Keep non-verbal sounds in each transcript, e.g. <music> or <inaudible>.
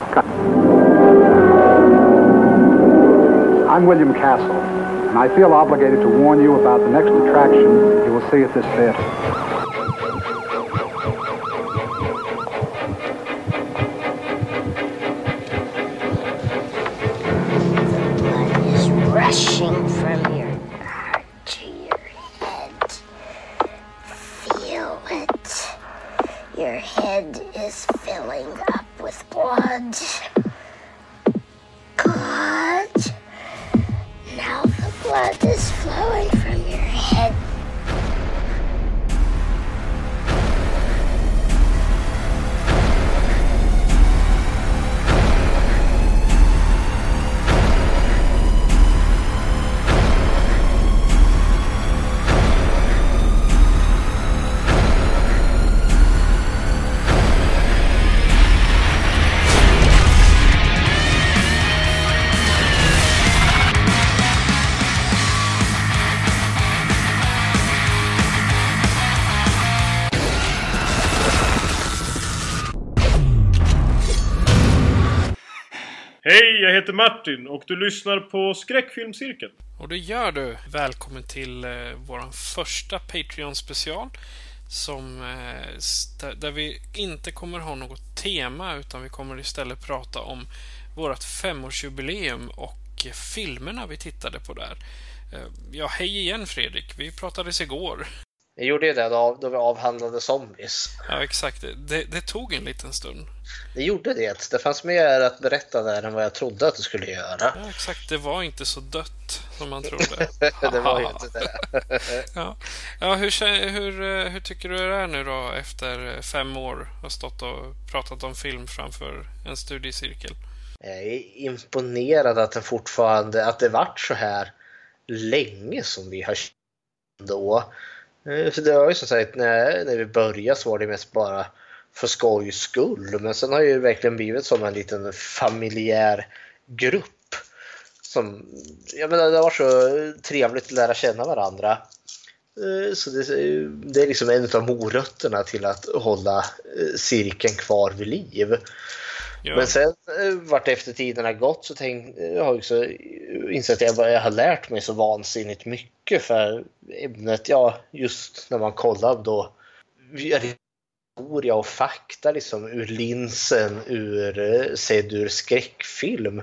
I'm William Castle, and I feel obligated to warn you about the next attraction you will see at this theater. rushing from your heart to your head. Feel it. Your head is filling up with blood. Good. Now the blood is flowing from your head Hej, jag heter Martin och du lyssnar på Skräckfilmscirkeln. Och det gör du. Välkommen till eh, vår första Patreon-special. Som, eh, där, där vi inte kommer ha något tema utan vi kommer istället prata om vårt femårsjubileum och eh, filmerna vi tittade på där. Eh, ja, hej igen Fredrik. Vi pratades igår. Jag gjorde ju det då, då vi avhandlade zombies. Ja, exakt. Det, det tog en liten stund. Det gjorde det. Det fanns mer att berätta där än vad jag trodde att det skulle göra. Ja, exakt. Det var inte så dött som man trodde. <laughs> det var ju inte det. <laughs> Ja, ja hur, hur, eh, hur tycker du det är nu då efter eh, fem år och stått och pratat om film framför en studiecirkel? Jag är imponerad att det fortfarande, att det vart så här länge som vi har känt då. Eh, för det var ju som sagt, när, när vi började så var det mest bara för skojs skull. Men sen har det ju verkligen blivit som en liten familjär grupp. Som, jag menar, det var så trevligt att lära känna varandra. Eh, så det, det är liksom en av morötterna till att hålla eh, cirkeln kvar vid liv. Ja, Men sen eh, vart efter tiden har gått så tänk, jag har också insett att jag, jag har lärt mig så vansinnigt mycket för ämnet. Ja, just när man kollar då historia och fakta liksom ur linsen ur eh, sedd ur skräckfilm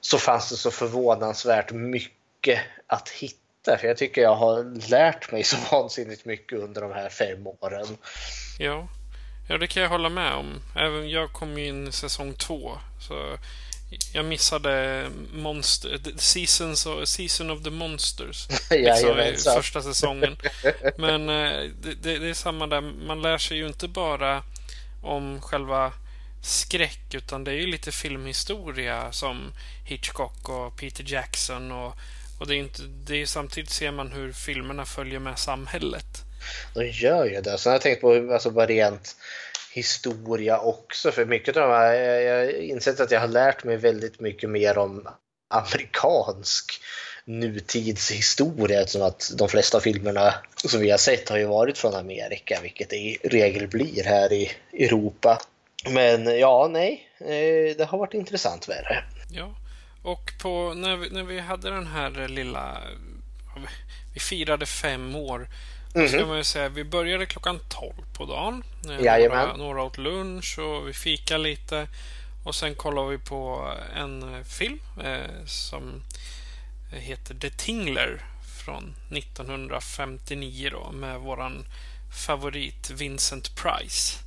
så fanns det så förvånansvärt mycket att hitta. För jag tycker jag har lärt mig så <laughs> vansinnigt mycket under de här fem åren. ja. Ja, det kan jag hålla med om. Även jag kom ju in i säsong två. Så jag missade monster, seasons of, Season of the Monsters. <laughs> Liksom första säsongen. Men eh, det, det, det är samma där. Man lär sig ju inte bara om själva skräck utan det är ju lite filmhistoria som Hitchcock och Peter Jackson och, och det är inte, det är samtidigt ser man hur filmerna följer med samhället. De gör ju det. Sen har jag tänkt på alltså bara rent historia också. För mycket av de här, jag har insett att jag har lärt mig väldigt mycket mer om amerikansk nutidshistoria eftersom att de flesta filmerna som vi har sett har ju varit från Amerika, vilket det i regel blir här i Europa. Men ja, nej, eh, det har varit intressant värre. Ja. Och på, när, vi, när vi hade den här lilla... Vi firade fem år. Då ska man säga, vi började klockan 12 på dagen. Eh, Jajamän. Några, några åt lunch och vi fika lite. Och sen kollade vi på en eh, film eh, som heter The Tingler från 1959 då med våran favorit Vincent Price.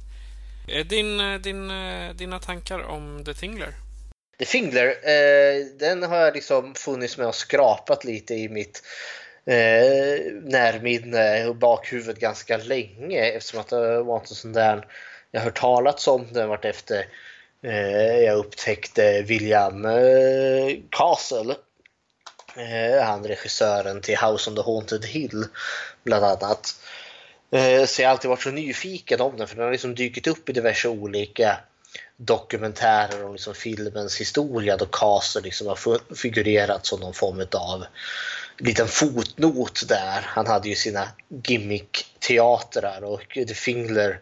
Eh, Din, din, dina tankar om The Tingler? The Fingler, eh, den har jag liksom funnits med och skrapat lite i mitt eh, närminne och bakhuvud ganska länge eftersom att det var inte sån där jag hört talats om den vart efter eh, jag upptäckte William eh, Castle. Eh, han regissören till House on the Haunted Hill bland annat. Eh, så jag har alltid varit så nyfiken om den för den har liksom dykt upp i diverse olika dokumentärer om liksom filmens historia då Castle liksom har figurerat som någon form av liten fotnot där. Han hade ju sina gimmick-teatrar och The Fingler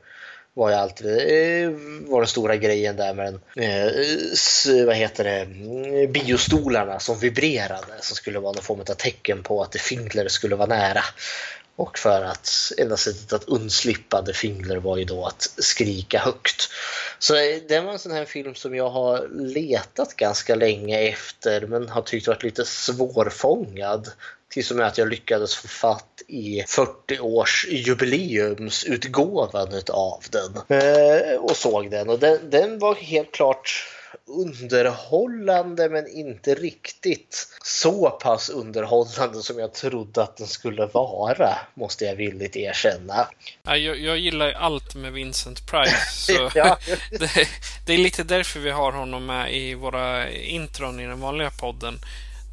var ju alltid eh, var den stora grejen där med den, eh, vad heter det, mm, biostolarna som vibrerade som skulle vara någon form av tecken på att The Fingler skulle vara nära. Och för att enda sättet att undslippa The Fingler var ju då att skrika högt. Så det var en sån här film som jag har letat ganska länge efter men har tyckt varit lite svårfångad. Tills och med att jag lyckades få fatt i 40 års jubileumsutgåvan av den. Eh, och såg den och den, den var helt klart underhållande men inte riktigt så pass underhållande som jag trodde att den skulle vara, måste jag villigt erkänna. Jag, jag gillar allt med Vincent Price. <laughs> Så ja. <laughs> det, det, är lite därför vi har honom med i våra intron i den vanliga podden.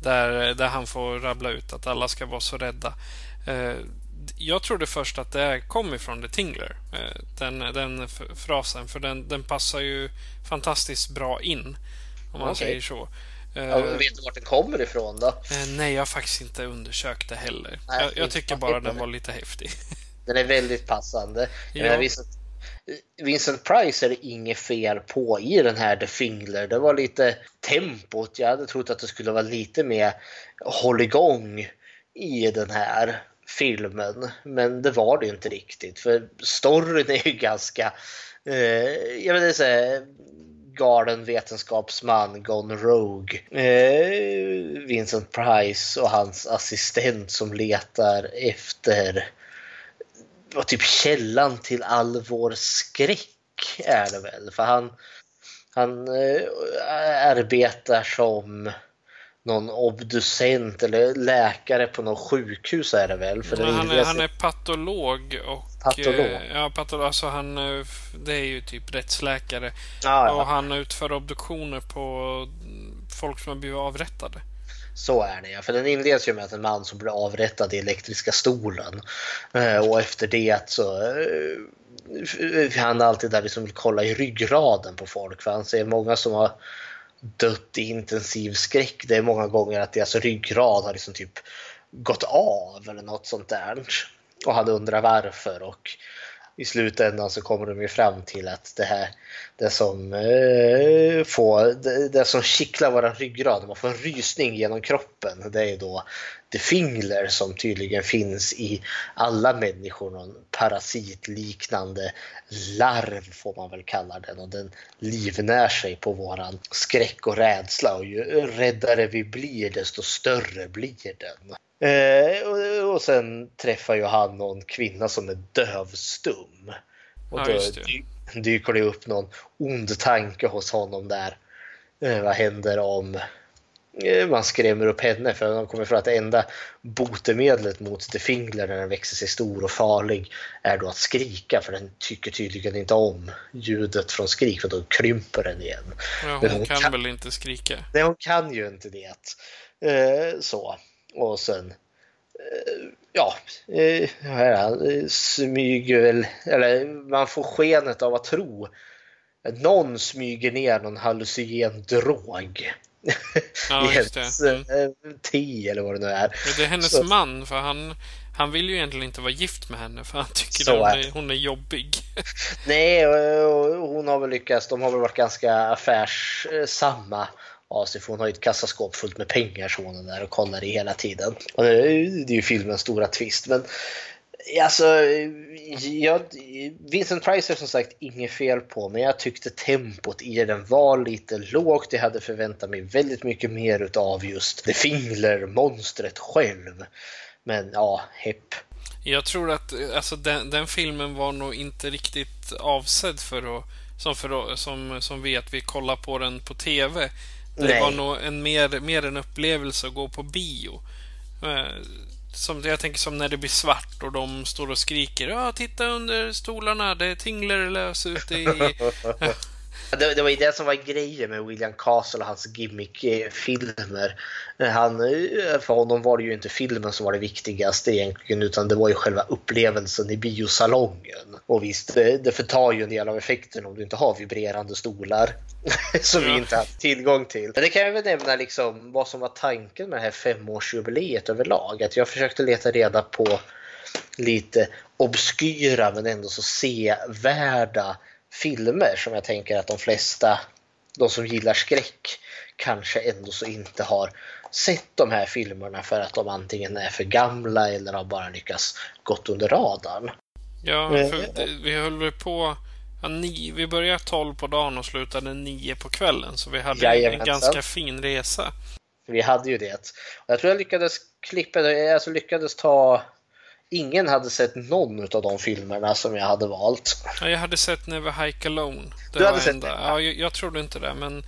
Där, där han får rabbla ut att alla ska vara så rädda. Eh, jag trodde först att det kom ifrån The Tingler. Eh, den, den frasen. För den, den passar ju fantastiskt bra in. Om man okay. säger så. Ja, vet du vart den kommer ifrån då? Eh, nej, jag har faktiskt inte undersökt det heller. Nej, jag, jag tycker bara den var lite häftig. <laughs> Den är väldigt passande. Ja. Vincent, Vincent Price är det inget fel på i den här The Fingler. Det var lite tempot. Jag hade trott att det skulle vara lite mer hålligång i den här filmen. Men det var det inte riktigt. För storyn är ju ganska, eh, jag vill säga, galen vetenskapsman gone rogue. Eh, Vincent Price och hans assistent som letar efter vad typ källan till all vår skräck är det väl. För han, han eh, arbetar som någon obducent eller läkare på något sjukhus är det väl? För Nej, han, är, han är patolog och... Patolog? Eh, ja, patolog. Alltså han, eh, det är ju typ rättsläkare. Ah, ja. Och han utför obduktioner på folk som har blivit avrättade. Så är det ja, för den inleds ju med att en man som blir avrättad i elektriska stolen. Eh, och efter det så han är alltid där liksom vill kolla i ryggraden på folk. För han ser många som har dött i intensiv skräck. Det är många gånger att deras ryggrad har liksom typ gått av eller något sånt där. Och han undrar varför och i slutändan så kommer de ju fram till att det här det som eh, får, det, det, som kittlar våran ryggrad, man får en rysning genom kroppen, det är då The Fingler som tydligen finns i alla människor, någon parasitliknande larv får man väl kalla den och den livnär sig på våran skräck och rädsla och ju räddare vi blir desto större blir den. Eh, och, och sen träffar ju han någon kvinna som är dövstum. Och då ja, dyker det upp någon ond tanke hos honom där. Eh, vad händer om man skrämmer upp henne? För de kommer fram att det enda botemedlet mot The Fingler när den växer sig stor och farlig är då att skrika för den tycker tydligen inte om ljudet från skrik för då krymper den igen. Ja, hon, hon kan, kan, väl inte skrika? Nej, hon kan ju inte det. Eh, så. Och sen eh, ja, eh, smyger väl, eller man får skenet av att tro att någon smyger ner någon hallucinogen drog. Ja, <laughs> just det. Mm. Te eller vad det nu är. Det är hennes Så. man, för han, han vill ju egentligen inte vara gift med henne för han tycker hon är, hon är jobbig. <laughs> Nej, hon har väl lyckats. De har väl varit ganska affärssamma av sig för hon har ju ett kassaskåp fullt med pengar så hon är där och kollar i hela tiden. Och det är ju filmens stora twist. Men alltså, jag, Vincent Price är som sagt inget fel på men jag tyckte tempot i den var lite lågt. Jag hade förväntat mig väldigt mycket mer utav just The Fingler, monstret själv. Men ja, hepp. Jag tror att alltså, den, den, filmen var nog inte riktigt avsedd för att som, för, som, som vi att vi kollar på den på TV. Det Nej. var nog en mer, mer en upplevelse att gå på bio. Som, jag tänker som när det blir svart och de står och skriker ja, titta under stolarna, det är lös ute i... <laughs> Det, det, var ju det som var grejen med William Castle och hans gimmick-filmer. Han, för honom var det ju inte filmen som var det viktigaste egentligen utan det var ju själva upplevelsen i biosalongen. Och visst, det, det förtar ju en del av effekten om du inte har vibrerande stolar <laughs> som vi inte haft tillgång till. Men det kan jag väl nämna liksom vad som var tanken med det här femårsjubileet överlag. Att jag försökte leta reda på lite obskyra men ändå så sevärda filmer som jag tänker att de flesta, de som gillar skräck, kanske ändå så inte har sett de här filmerna för att de antingen är för gamla eller har bara lyckats gått under radarn. Ja, för vi höll på Ja, ni, vi började 12 på dagen och slutade 9 på kvällen, så vi hade Jajamensan. en ganska fin resa. Vi hade ju det. Och jag tror jag lyckades klippa, alltså lyckades ta ingen hade sett någon av de filmerna som jag hade valt. Ja, jag hade sett Never Hike Alone. Det du hade sett enda. Ja, jag, jag trodde inte det, men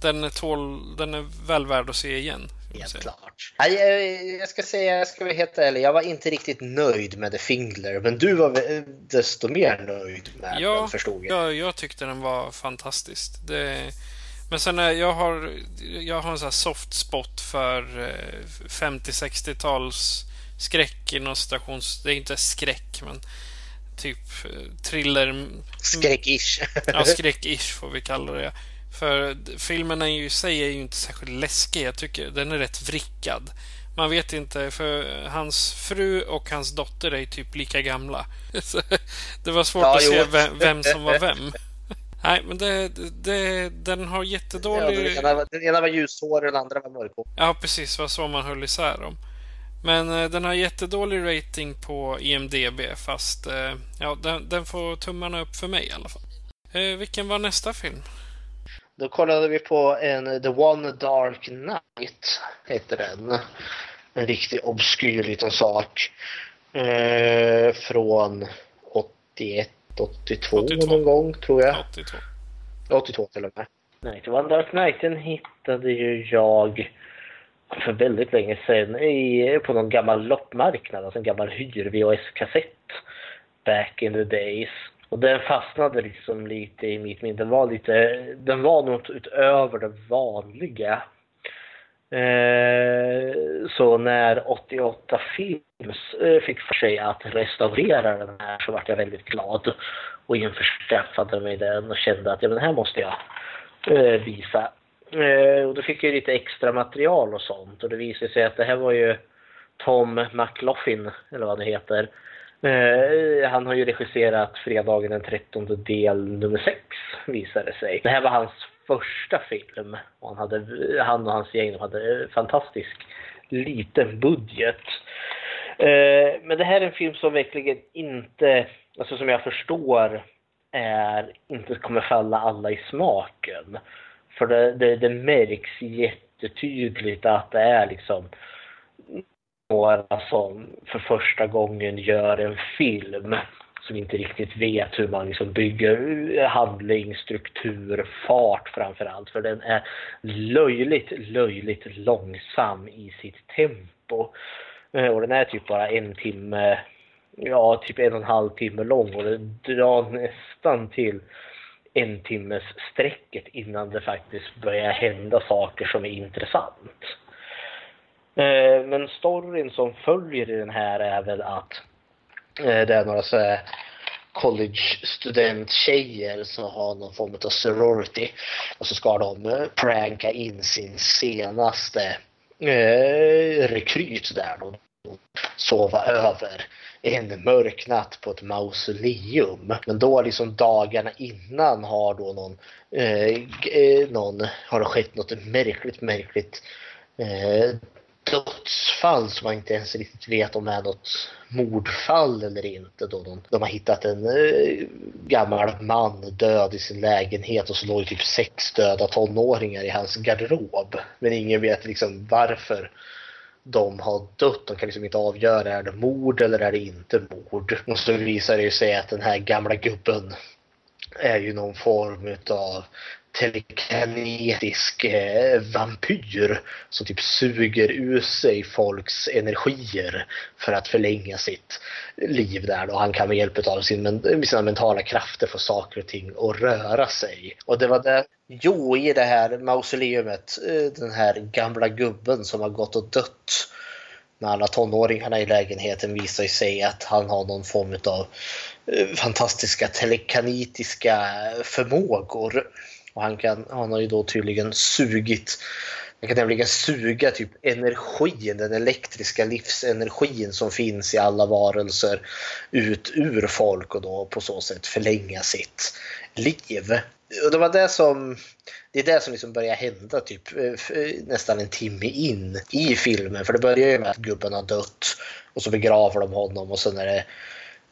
den är, tål, den är väl värd att se igen. Helt klart. Jag, jag, ska säga, jag ska vara helt ärlig, jag var inte riktigt nöjd med The Fingler, men du var desto mer nöjd med ja, den, förstod jag. Ja, jag tyckte den var fantastisk. Det, men sen jag har jag har en sån här soft spot för 50-60-tals eh, skräck inom stations... Det är inte skräck, men typ eh, thriller... Skräck-ish. <laughs> ja, skräck-ish får vi kalla det. För filmen i sig är ju inte särskilt läskig. Jag tycker den är rätt vrickad. Man vet inte, för hans fru och hans dotter är typ lika gamla. <laughs> det var svårt ja, att jo. se vem, vem, som var <laughs> vem. Nej, men det, det, den har jättedålig... Ja, den, ena, den ena var ljushårig och den andra var mörkhårig. Ja, precis. Det var så man höll isär dem. Men eh, den har jättedålig rating på IMDB fast eh, ja, den, den, får tummarna upp för mig i alla fall. Eh, vilken var nästa film? Då kollade vi på en The One Dark Night, heter den. En riktigt obskyr liten sak. Eh, från 81, 82, 82 någon gång tror jag. 82. 82 till och med. Nej, The One Dark Night den hittade ju jag för väldigt länge sedan i, på någon gammal loppmarknad, alltså en gammal hyr-VHS-kassett back in the days. Och den fastnade liksom lite i mitt minne. Den var lite, den var något utöver det vanliga. Eh, så när 88 Films eh, fick för sig att restaurera den här så vart jag väldigt glad och införskaffade mig den och kände att ja, den här måste jag eh, visa Eh, och då fick jag lite extra material och sånt och det visade sig att det här var ju Tom McLaughlin, eller vad det heter. Eh, han har ju regisserat Fredagen den 13 del nummer 6, visade det sig. Det här var hans första film. Och han, hade, han och hans gäng hade fantastisk liten budget. Eh, men det här är en film som verkligen inte, alltså som jag förstår, är, inte kommer falla alla i smaken. För det, det, det märks jättetydligt att det är liksom några som för första gången gör en film som inte riktigt vet hur man liksom bygger handling, struktur, fart framför allt. För den är löjligt, löjligt långsam i sitt tempo. Eh, och den är typ bara en timme, ja typ en och en halv timme lång och den drar nästan till en timmes sträcket innan det faktiskt börjar hända saker som är intressant. Eh, men storyn som följer i den här är väl att eh, det är några så här college-studenttjejer som har någon form av sorority och så ska de pranka in sin senaste eh, rekryt där då sova över en mörk natt på ett mausoleum. Men då liksom dagarna innan har då någon, eh, eh, någon har det skett något märkligt, märkligt eh, dödsfall som man inte ens riktigt vet om det är något mordfall eller inte. Då de, de har hittat en eh, gammal man död i sin lägenhet och så låg typ sex döda tonåringar i hans garderob. Men ingen vet liksom varför de har dött. De kan liksom inte avgöra, är det mord eller är det inte mord? Och så visar det sig att den här gamla gubben är ju någon form utav telekinetisk eh, vampyr som typ suger ur sig folks energier för att förlänga sitt liv där då. Han kan med hjälp av sin, sina mentala krafter få saker och ting att röra sig. Och det var det, jo i det här mausoleumet, eh, den här gamla gubben som har gått och dött med alla tonåringarna i lägenheten visar sig att han har någon form av eh, fantastiska telekanitiska eh, förmågor. Och han, kan, han har ju då tydligen sugit han kan nämligen suga typ energin, den elektriska livsenergin som finns i alla varelser ut ur folk och då på så sätt förlänga sitt liv. Och det var det som det är det som liksom börjar hända typ eh, eh, nästan en timme in i filmen. För det börjar ju med att gubben har dött och så begraver de honom och sen är det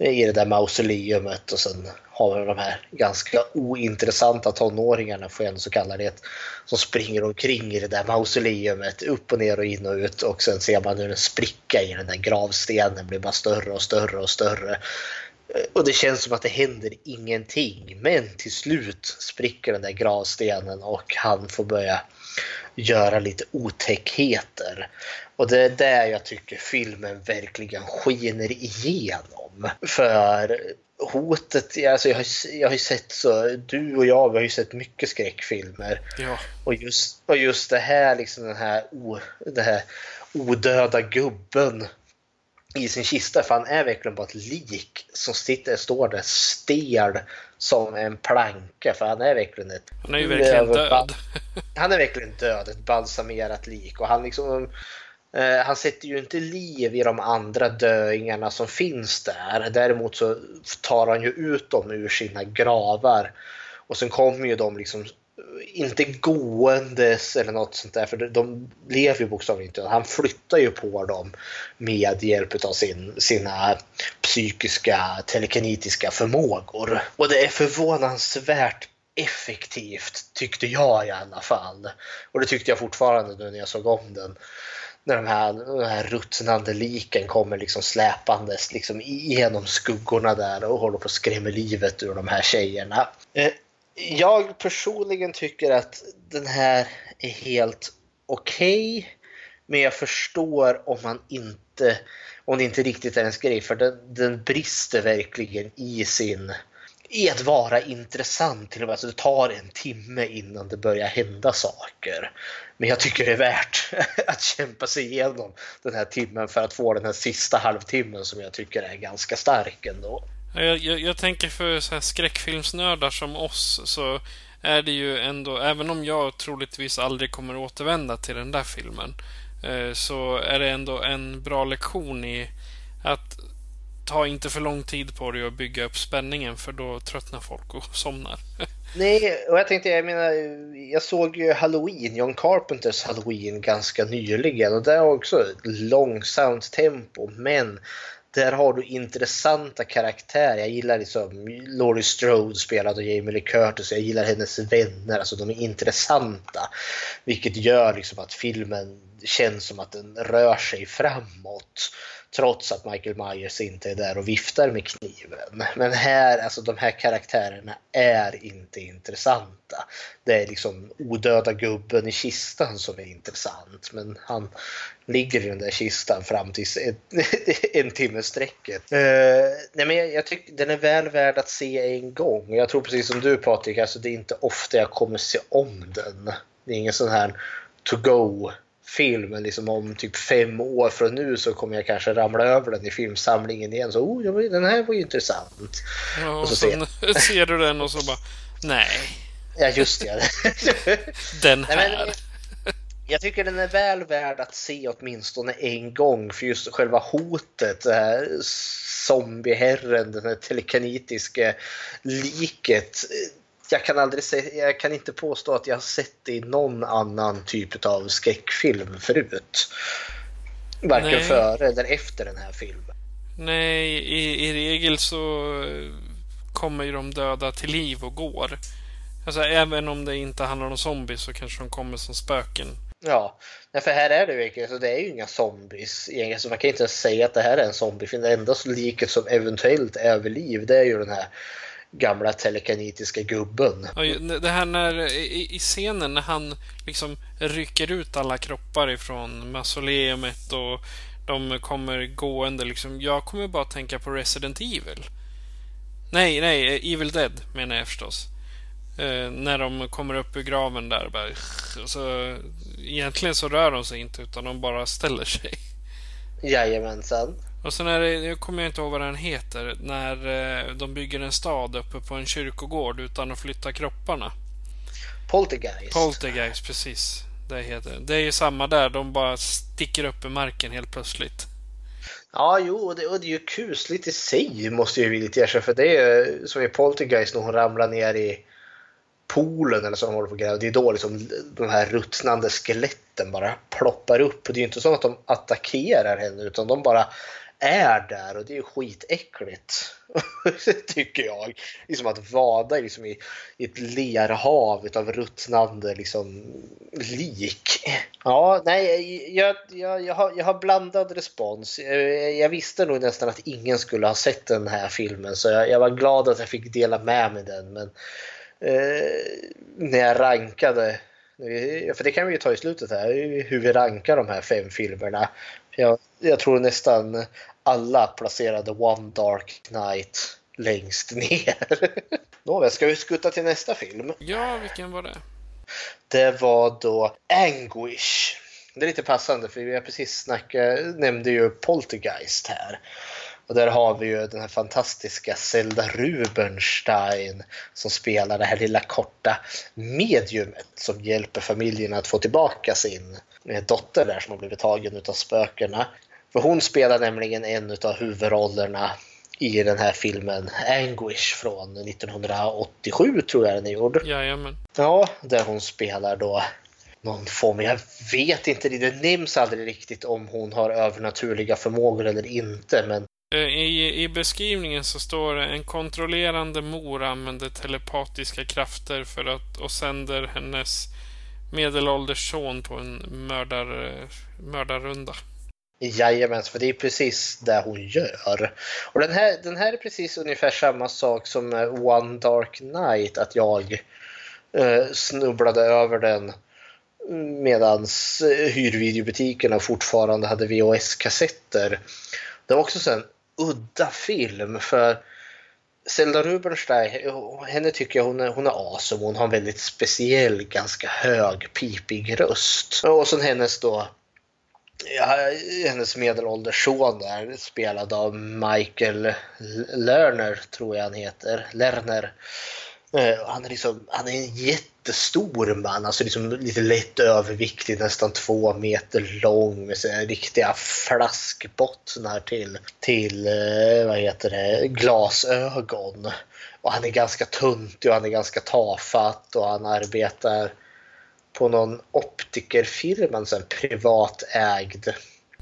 i det där mausoleumet och sen har vi de här ganska ointressanta tonåringarna, får jag ändå så kalla det, som springer omkring i det där mausoleumet, upp och ner och in och ut och sen ser man hur en spricka i den där gravstenen blir bara större och större och större. Och det känns som att det händer ingenting. Men till slut spricker den där gravstenen och han får börja göra lite otäckheter. Och det är där jag tycker filmen verkligen skiner igenom. För hotet, alltså jag, har, jag har ju sett så, du och jag vi har ju sett mycket skräckfilmer. Ja. Och, just, och just det här, liksom den här, o, det här odöda gubben i sin kista för han är verkligen bara ett lik som sitter, står där stel som en planka för han är verkligen ett... Han är ju verkligen död. <laughs> Han är verkligen död, ett balsamerat lik och han liksom eh, han sätter ju inte liv i de andra döingarna som finns där. Däremot så tar han ju ut dem ur sina gravar. Och sen kommer ju de liksom inte gåendes eller något sånt där, för de lever ju bokstavligen inte. Han flyttar ju på dem med hjälp av sin, sina psykiska telekinetiska förmågor. Och det är förvånansvärt effektivt, tyckte jag i alla fall. Och det tyckte jag fortfarande nu när jag såg om den. När de här, de här ruttnande liken kommer liksom släpandes liksom genom skuggorna där och håller på att skrämma livet ur de här tjejerna. Eh, jag personligen tycker att den här är helt okej. Okay, men jag förstår om man inte, om det inte riktigt är ens grej. För den, den brister verkligen i sin i att vara intressant. Till och med. Alltså det tar en timme innan det börjar hända saker. Men jag tycker det är värt <laughs> att kämpa sig igenom den här timmen för att få den här sista halvtimmen som jag tycker är ganska stark ändå. Jag, jag, jag tänker för så här skräckfilmsnördar som oss så är det ju ändå, även om jag troligtvis aldrig kommer återvända till den där filmen, eh, så är det ändå en bra lektion i att ta inte för lång tid på dig att bygga upp spänningen för då tröttnar folk och somnar. <laughs> Nej, och jag tänkte, jag menar, jag såg ju Halloween, John Carpenters Halloween ganska nyligen och det är också ett långsamt tempo men där har du intressanta karaktärer. Jag gillar liksom Laurie Strode spelad av Jamie Lee Curtis. Jag gillar hennes vänner. Alltså de är intressanta. Vilket gör liksom att filmen känns som att den rör sig framåt. Trots att Michael Myers inte är där och viftar med kniven. Men här, alltså de här karaktärerna är inte intressanta. Det är liksom odöda gubben i kistan som är intressant. Men han ligger i den där kistan fram till en, <laughs> en timme sträcket. Uh, nej men jag, jag tycker den är väl värd att se en gång. Jag tror precis som du Patrik, alltså det är inte ofta jag kommer se om den. Det är ingen sån här to go film, men liksom om typ fem år från nu så kommer jag kanske ramla över den i filmsamlingen igen. Så oh, den här var ju intressant. Ja, och så sen ser, <laughs> ser du den och så bara, nej. Ja, just det. <laughs> den här. Nej, men, jag tycker den är väl värd att se åtminstone en gång för just själva hotet, det här zombieherren, den här telekinetiska liket jag kan aldrig se, jag kan inte påstå att jag har sett det i någon annan typ av skräckfilm förut. Varken Nej. före eller efter den här filmen. Nej, i, i regel så kommer ju de döda till liv och går. Alltså även om det inte handlar om zombies så kanske de kommer som spöken. Ja, för här är det verkligen så det är ju inga zombies. Så man kan inte säga att det här är en zombiefilm. Det enda liket som eventuellt är vid liv det är ju den här gamla telekinetiska gubben. Det här när, i, i scenen när han liksom rycker ut alla kroppar ifrån mausoleumet och de kommer gående liksom. Jag kommer bara tänka på Resident Evil. Nej, nej, Evil Dead menar jag förstås. Eh, när de kommer upp ur graven där. Bara, så, egentligen så rör de sig inte utan de bara ställer sig. Jajamensan. Och sen är det, jag kommer inte ihåg vad den heter, när eh, de bygger en stad uppe på en kyrkogård utan att flytta kropparna. Poltergeist. Poltergeist, precis. Det heter det. är ju samma där, de bara sticker upp i marken helt plötsligt. Ja, jo, och det, och det är ju kusligt i sig måste jag ju lite erkänna. För det är som i Poltergeist när hon ramlar ner i poolen eller så de håller på och Det är då liksom de här ruttnande skeletten bara ploppar upp. Det är ju inte så att de attackerar henne utan de bara är där och det är ju skitäckligt. <laughs> tycker jag. Liksom att vada liksom i, i ett lerhav av ruttnande liksom, lik. Ja, nej, jag, jag, jag, har, jag har blandad respons. Jag, jag, visste nog nästan att ingen skulle ha sett den här filmen så jag, jag var glad att jag fick dela med mig den. Men eh, när jag rankade eh, för det kan vi ju ta i slutet här, hur vi rankar de här fem filmerna. Jag, jag tror nästan alla placerade One Dark Knight längst ner. <laughs> Nåväl, ska vi skutta till nästa film? Ja, vilken var det? Det var då Anguish. Det är lite passande för vi har precis snackat, nämnde ju Poltergeist här. Och där har vi ju den här fantastiska Zelda Rubinstein som spelar det här lilla korta mediumet som hjälper familjen att få tillbaka sin dotter där som har blivit tagen av spökena. För hon spelar nämligen en av huvudrollerna i den här filmen Anguish från 1987 tror jag den är gjord. Jajamän. Ja, där hon spelar då någon form, jag vet inte, det nämns aldrig riktigt om hon har övernaturliga förmågor eller inte, men eh, i, I beskrivningen så står det en kontrollerande mor använder telepatiska krafter för att och sänder hennes medelålders son på en mördar, mördarrunda. Jajamens, för det är precis det hon gör. Och den här, den här är precis ungefär samma sak som eh, One Dark Night, att jag eh, snubblade över den mm, medan eh, hyrvideobutikerna fortfarande hade VHS-kassetter. Det var också en udda film för Zelda Rubinstein, henne tycker jag hon är, hon är awesome. Hon har en väldigt speciell, ganska hög, pipig röst. Och sen hennes då hennes medelålders son där, spelad av Michael Lerner, tror jag han heter. Lerner. Eh, han är, liksom, han är en jättestor man, alltså liksom lite lätt överviktig, nästan två meter lång med sina riktiga flaskbottnar till, till eh, vad heter det, glasögon. Och han är ganska tuntig och han är ganska tafatt och han arbetar på någon optikerfirma, en privatägd.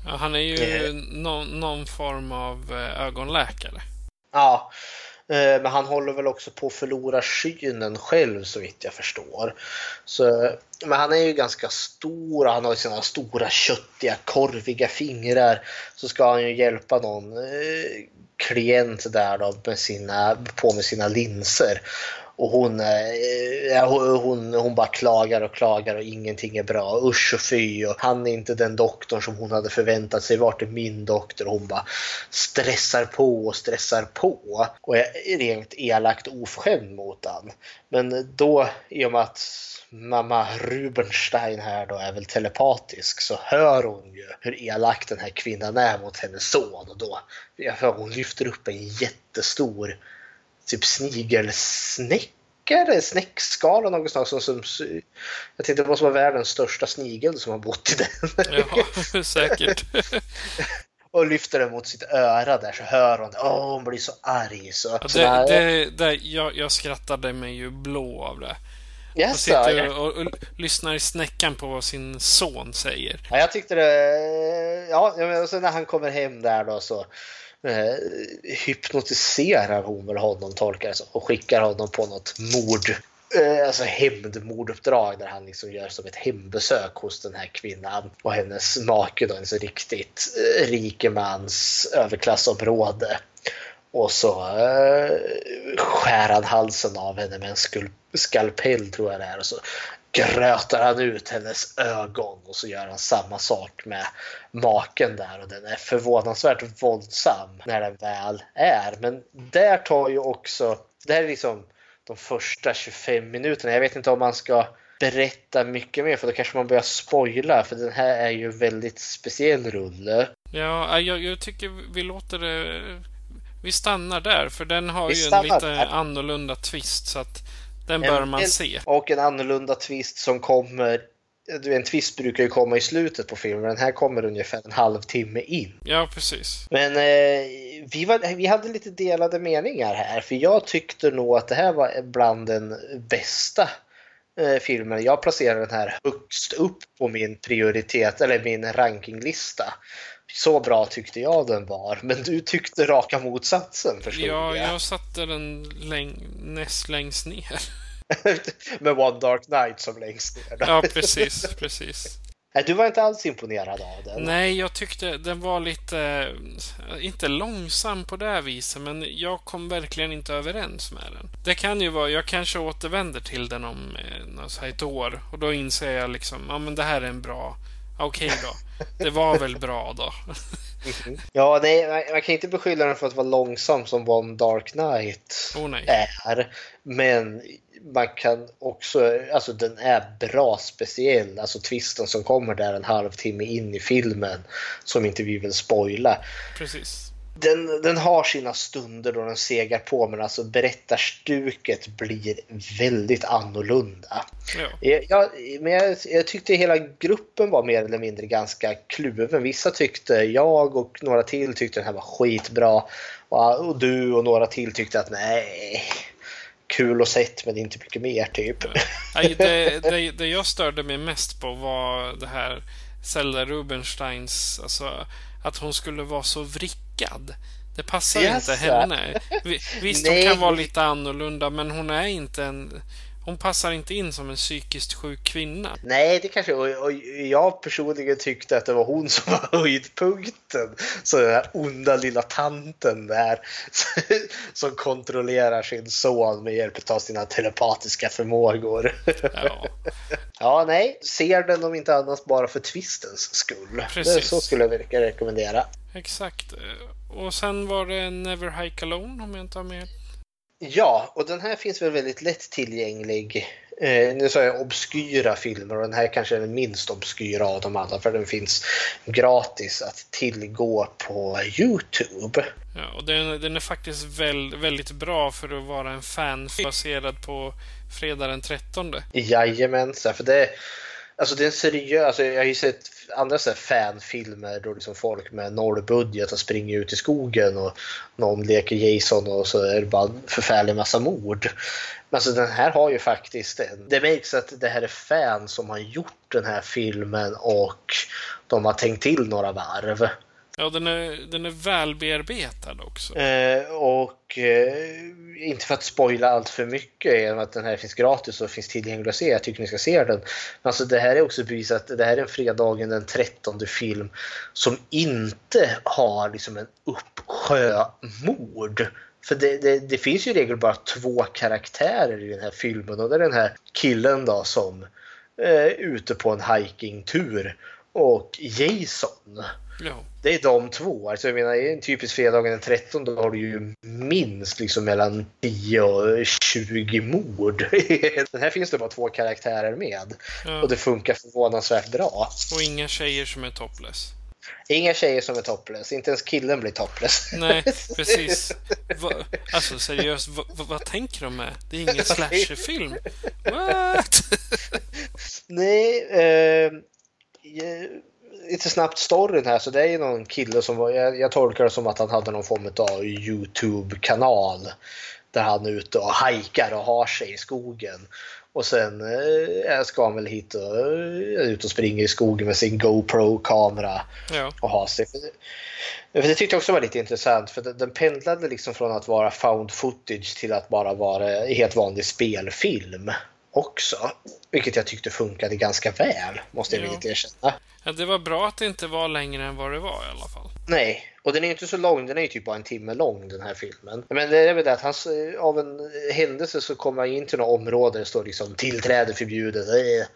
Ja, han är ju eh. någon, någon form av eh, ögonläkare. Ja, eh, men han håller väl också på att förlora synen själv så vitt jag förstår. Så, men han är ju ganska stor och han har sina stora köttiga korviga fingrar. Så ska han ju hjälpa någon eh, klient där då med sina, på med sina linser. Och hon, eh, hon, hon bara klagar och klagar och ingenting är bra. Usch och fy. Och han är inte den doktorn som hon hade förväntat sig. Vart är min doktor? Och hon bara stressar på och stressar på. Och är rent elakt oförskämd mot han. Men då, i och med att mamma Rubenstein här då är väl telepatisk så hör hon ju hur elak den här kvinnan är mot hennes son. Och då, jag hon lyfter upp en jättestor typ snigelsnäckare, snäckskala något slag. Som, som, jag tänkte det måste vara världens största snigel som har bott i den. Ja, <laughs> säkert. och lyfter den mot sitt öra där så hör hon det. Åh, hon blir så arg. Så, ja, det, det, det, jag, jag skrattade mig ju blå av det. Yes, och sitter och, och, och, lyssnar i snäckan på vad sin son säger. Ja, jag tyckte det... Ja, och sen när han kommer hem där då så eh, hypnotiserar hon väl honom, tolkar det och skickar honom på något mord eh, alltså hämndmorduppdrag där han liksom gör som ett hembesök hos den här kvinnan och hennes make då, en så riktigt eh, rikemans överklassområde. Och så eh, skär han halsen av henne med en skalpell tror jag det är. Och så grötar han ut hennes ögon och så gör han samma sak med maken där och den är förvånansvärt våldsam när den väl är. Men där tar ju också, det här är liksom de första 25 minuterna. Jag vet inte om man ska berätta mycket mer för då kanske man börjar spoila för den här är ju väldigt speciell rulle. Ja, jag, jag tycker vi låter det... Vi stannar där, för den har Vi ju en lite där. annorlunda twist, så att den bör man en, se. Och en annorlunda twist som kommer du, en twist brukar ju komma i slutet på filmen, den här kommer ungefär en halvtimme in. Ja, precis. Men eh, vi, var, vi hade lite delade meningar här, för jag tyckte nog att det här var bland den bästa eh, filmen. Jag placerar den här högst upp på min prioritet, eller min rankinglista. Så bra tyckte jag den var, men du tyckte raka motsatsen förstod Ja, jag. jag satte den läng näst längst ner. <laughs> Med One Dark Knight som längst ner. Ja, precis, precis. Nej, Du var inte alls imponerad av den. Nej, jag tyckte den var lite, inte långsam på det här viset, men jag kom verkligen inte överens med den. Det kan ju vara, jag kanske återvänder till den om eh, ett år och då inser jag liksom, ja men det här är en bra, okej då. Det var väl bra då. Ja, nej, man- kan inte beskylla den för att vara långsam som One Dark Knight nej. är. Men man kan också, alltså den är bra speciell. Alltså twisten som kommer där en halvtimme in i filmen som inte vi vill spoila. Precis. Den, den har sina stunder då den segar på men alltså berättarstuket blir väldigt annorlunda. Ja. Jag, jag, men jag, jag tyckte hela gruppen var mer eller mindre ganska kluven. Vissa tyckte, jag och några till tyckte den här var skitbra. Och, och du och några till tyckte att nej, kul och sett men inte mycket mer typ. Nej, det, det, det jag störde mig mest på var det här Zelda Rubinsteins, alltså att hon skulle vara så vrickad. Det passar Jaså? inte henne. Vi- Visst, hon kan vara lite annorlunda, men hon är inte en... Hon passar inte in som en psykiskt sjuk kvinna. Nej, det kanske och, och jag personligen tyckte att det var hon som var <laughs> höjdpunkten. Så den här onda lilla tanten där <laughs> som kontrollerar sin son med hjälp av sina telepatiska förmågor. Ja, <laughs> Ja, nej, ser den om inte annat bara för twistens skull. Det, Precis. så skulle jag verkligen rekommendera. exakt. Och sen var det Never Hike Alone, om jag inte har med. Ja, och den här finns väl väldigt lätt tillgänglig. Eh, nu sa jag obskyra filmer och den här kanske är den minst obskyra av de andra för den finns gratis att tillgå på Youtube. Ja, och den, den är faktiskt väl, väldigt bra för att vara en fanfilm baserad på Fredag den 13. Jajamensan, för det, alltså det är en seriös, alltså jag har ju sett andra så fanfilmer då liksom folk med noll budget och springer ut i skogen och någon leker Jason och så är det bara en förfärlig massa mord. Alltså den här har ju faktiskt det märks att det här är fan som har gjort den här filmen och de har tänkt till några varv. Ja, den är, den är väl bearbetad också. Eh, och eh, inte för att spoila allt för mycket genom att den här finns gratis och finns tillgänglig att se. Jag tycker ni ska se den. Men alltså det här är också bevisat att det här är en fredagen den 13 film som inte har liksom en uppsjö mord. För det, det, det finns ju i regel bara två karaktärer i den här filmen och det är den här killen då som eh, är ute på en hikingtur och Jason. Ja. Det är de två. Alltså jag menar, i en typisk fredagen den 13 då har du ju minst liksom mellan 10 och 20 mord. <laughs> Den här finns det bara två karaktärer med. Ja. Och det funkar förvånansvärt bra. Och inga tjejer som är topless. Inga tjejer som är topless. Inte ens killen blir topless. Nej, <laughs> precis. Va, alltså seriöst, va, va, vad tänker de med? Det är ingen slasherfilm. What? <laughs> Nej, eh, eh, lite snabbt storyn här. Så det är ju någon kille som var, jag, jag tolkar det som att han hade någon form av Youtube-kanal. Där han är ute och hajkar och har sig i skogen. Och sen eh, ska han väl hit och eh, ut och springer i skogen med sin GoPro-kamera Ja, och ha sig. För det, tyckte jag också var lite intressant för den, pendlade liksom från att vara found footage till att bara vara helt vanlig spelfilm. också. Vilket jag tyckte funkade ganska väl, måste jag Ja. villigt erkänna. Ja, det var bra att det inte var längre än vad det var i alla fall. Nej, och den är inte så lång. Den är ju typ bara en timme lång den här filmen. Men det är väl det att han, av en händelse så kommer han in till några områden där det står liksom tillträde förbjudet. eh.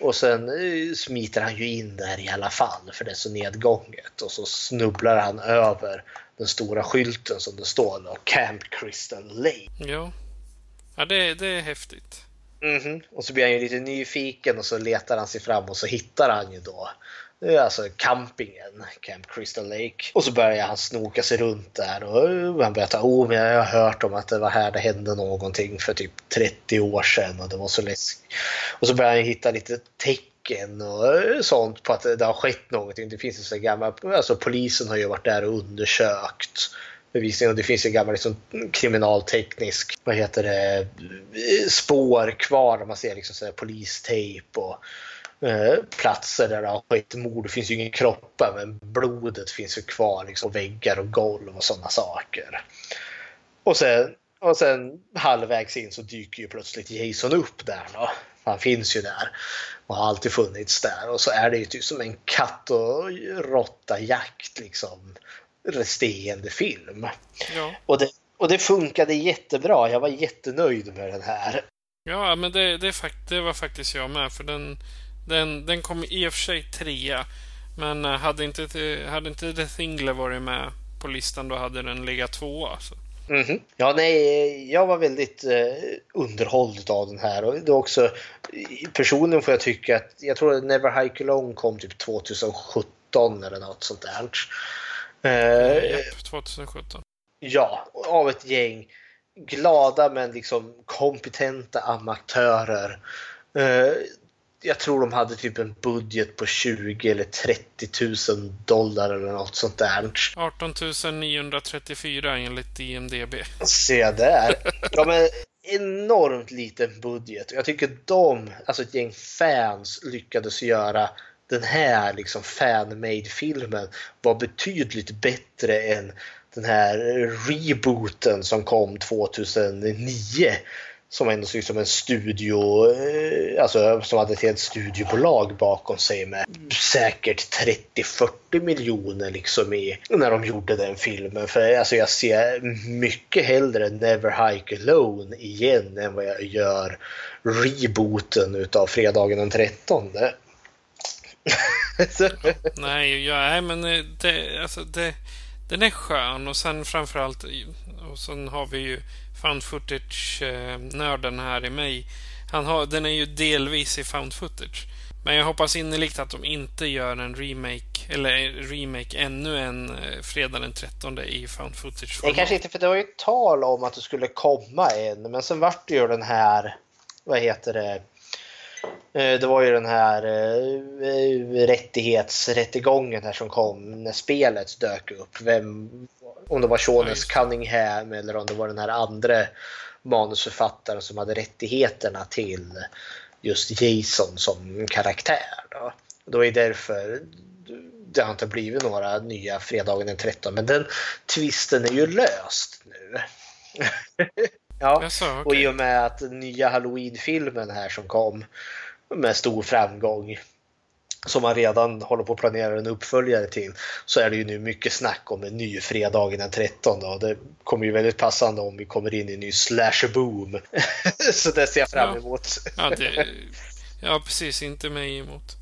Och sen eh, smiter han ju in där i alla fall för det är så nedgånget. Och så snubblar han över den stora skylten som det står då, Camp Crystal Lake. Ja, ja det, det är häftigt. Mhm. Och så blir han ju lite nyfiken och så letar han sig fram och så hittar han ju då eh, alltså campingen, Camp Crystal Lake. Och så börjar han snoka sig runt där och uh, han berättar oh, men jag har hört om att det var här det hände någonting för typ 30 år sedan och det var så läskigt. Och så börjar han hitta lite tecken och uh, sånt på att det har skett någonting. Det finns ju sån gamla, alltså polisen har ju varit där och undersökt bevisning och det finns ju gammal liksom, kriminalteknisk, vad heter det, spår kvar där man ser liksom polistejp och eh, platser där det har skett mord. Det finns ju ingen kroppar men blodet finns ju kvar liksom, på väggar och golv och sådana saker. Och sen, och sen halvvägs in så dyker ju plötsligt Jason upp där då. Han finns ju där och har alltid funnits där och så är det ju typ som en katt och råtta jakt liksom resterande film. Ja, Och det, och det funkade jättebra. Jag var jättenöjd med den här. ja men det, det, det var faktiskt jag med. För den, den, den kom i och för sig trea. Men eh, hade inte, hade inte The Thingler varit med på listan då hade den legat tvåa. Alltså. Mhm. Ja, nej, jag var väldigt eh, underhålld av den här. Och det är också, personligen får jag tycka att, jag tror att Never Hike Alone kom typ 2017 eller något sånt där. Eh, Japp, 2017. Ja, av ett gäng glada men liksom kompetenta amatörer. Eh, jag tror de hade typ en budget på 20 eller 30 000 dollar eller något sånt där. 18 934 enligt IMDB. Se där. Ja, men enormt liten budget. Jag tycker de, alltså ett gäng fans, lyckades göra den här liksom fan-made filmen var betydligt bättre än den här rebooten som kom 2009. Som ändå såg ut som en studio, eh, alltså som hade ett helt studiobolag bakom sig med säkert 30-40 miljoner liksom i när de gjorde den filmen. För alltså jag ser mycket hellre Never Hike Alone igen än vad jag gör rebooten utav Fredagen den 13. Nej, ja, nej men eh, det, alltså det, den är skön och sen framförallt och sen har vi ju found footage-nörden eh, här i mig. Han har, den är ju delvis i found footage. Men jag hoppas innerligt att de inte gör en remake, eller remake ännu en eh, Fredag den 13 i found footage Nej, kanske inte för det var ju tal om att det skulle komma en, men sen vart det ju den här, vad heter det, det var ju den här eh, rättighetsrättegången här som kom när spelet dök upp. Vem, om det var det. Cunningham eller om det var den här andra manusförfattaren som hade rättigheterna till just Jason som karaktär. Då. Det var ju därför det har inte blivit några nya Fredagen den 13 men den twisten är ju löst nu. <laughs> ja. Jaså, okej. Och i och med att den nya Halloween-filmen här som kom med stor framgång som man redan håller på att planera en uppföljare till så är det ju nu mycket snack om en ny fredagen den 13 och det kommer ju väldigt passande om vi kommer in i en ny slasher boom. <laughs> så det ser jag fram Ja. emot. Ja, det, ja, precis. Inte mig emot.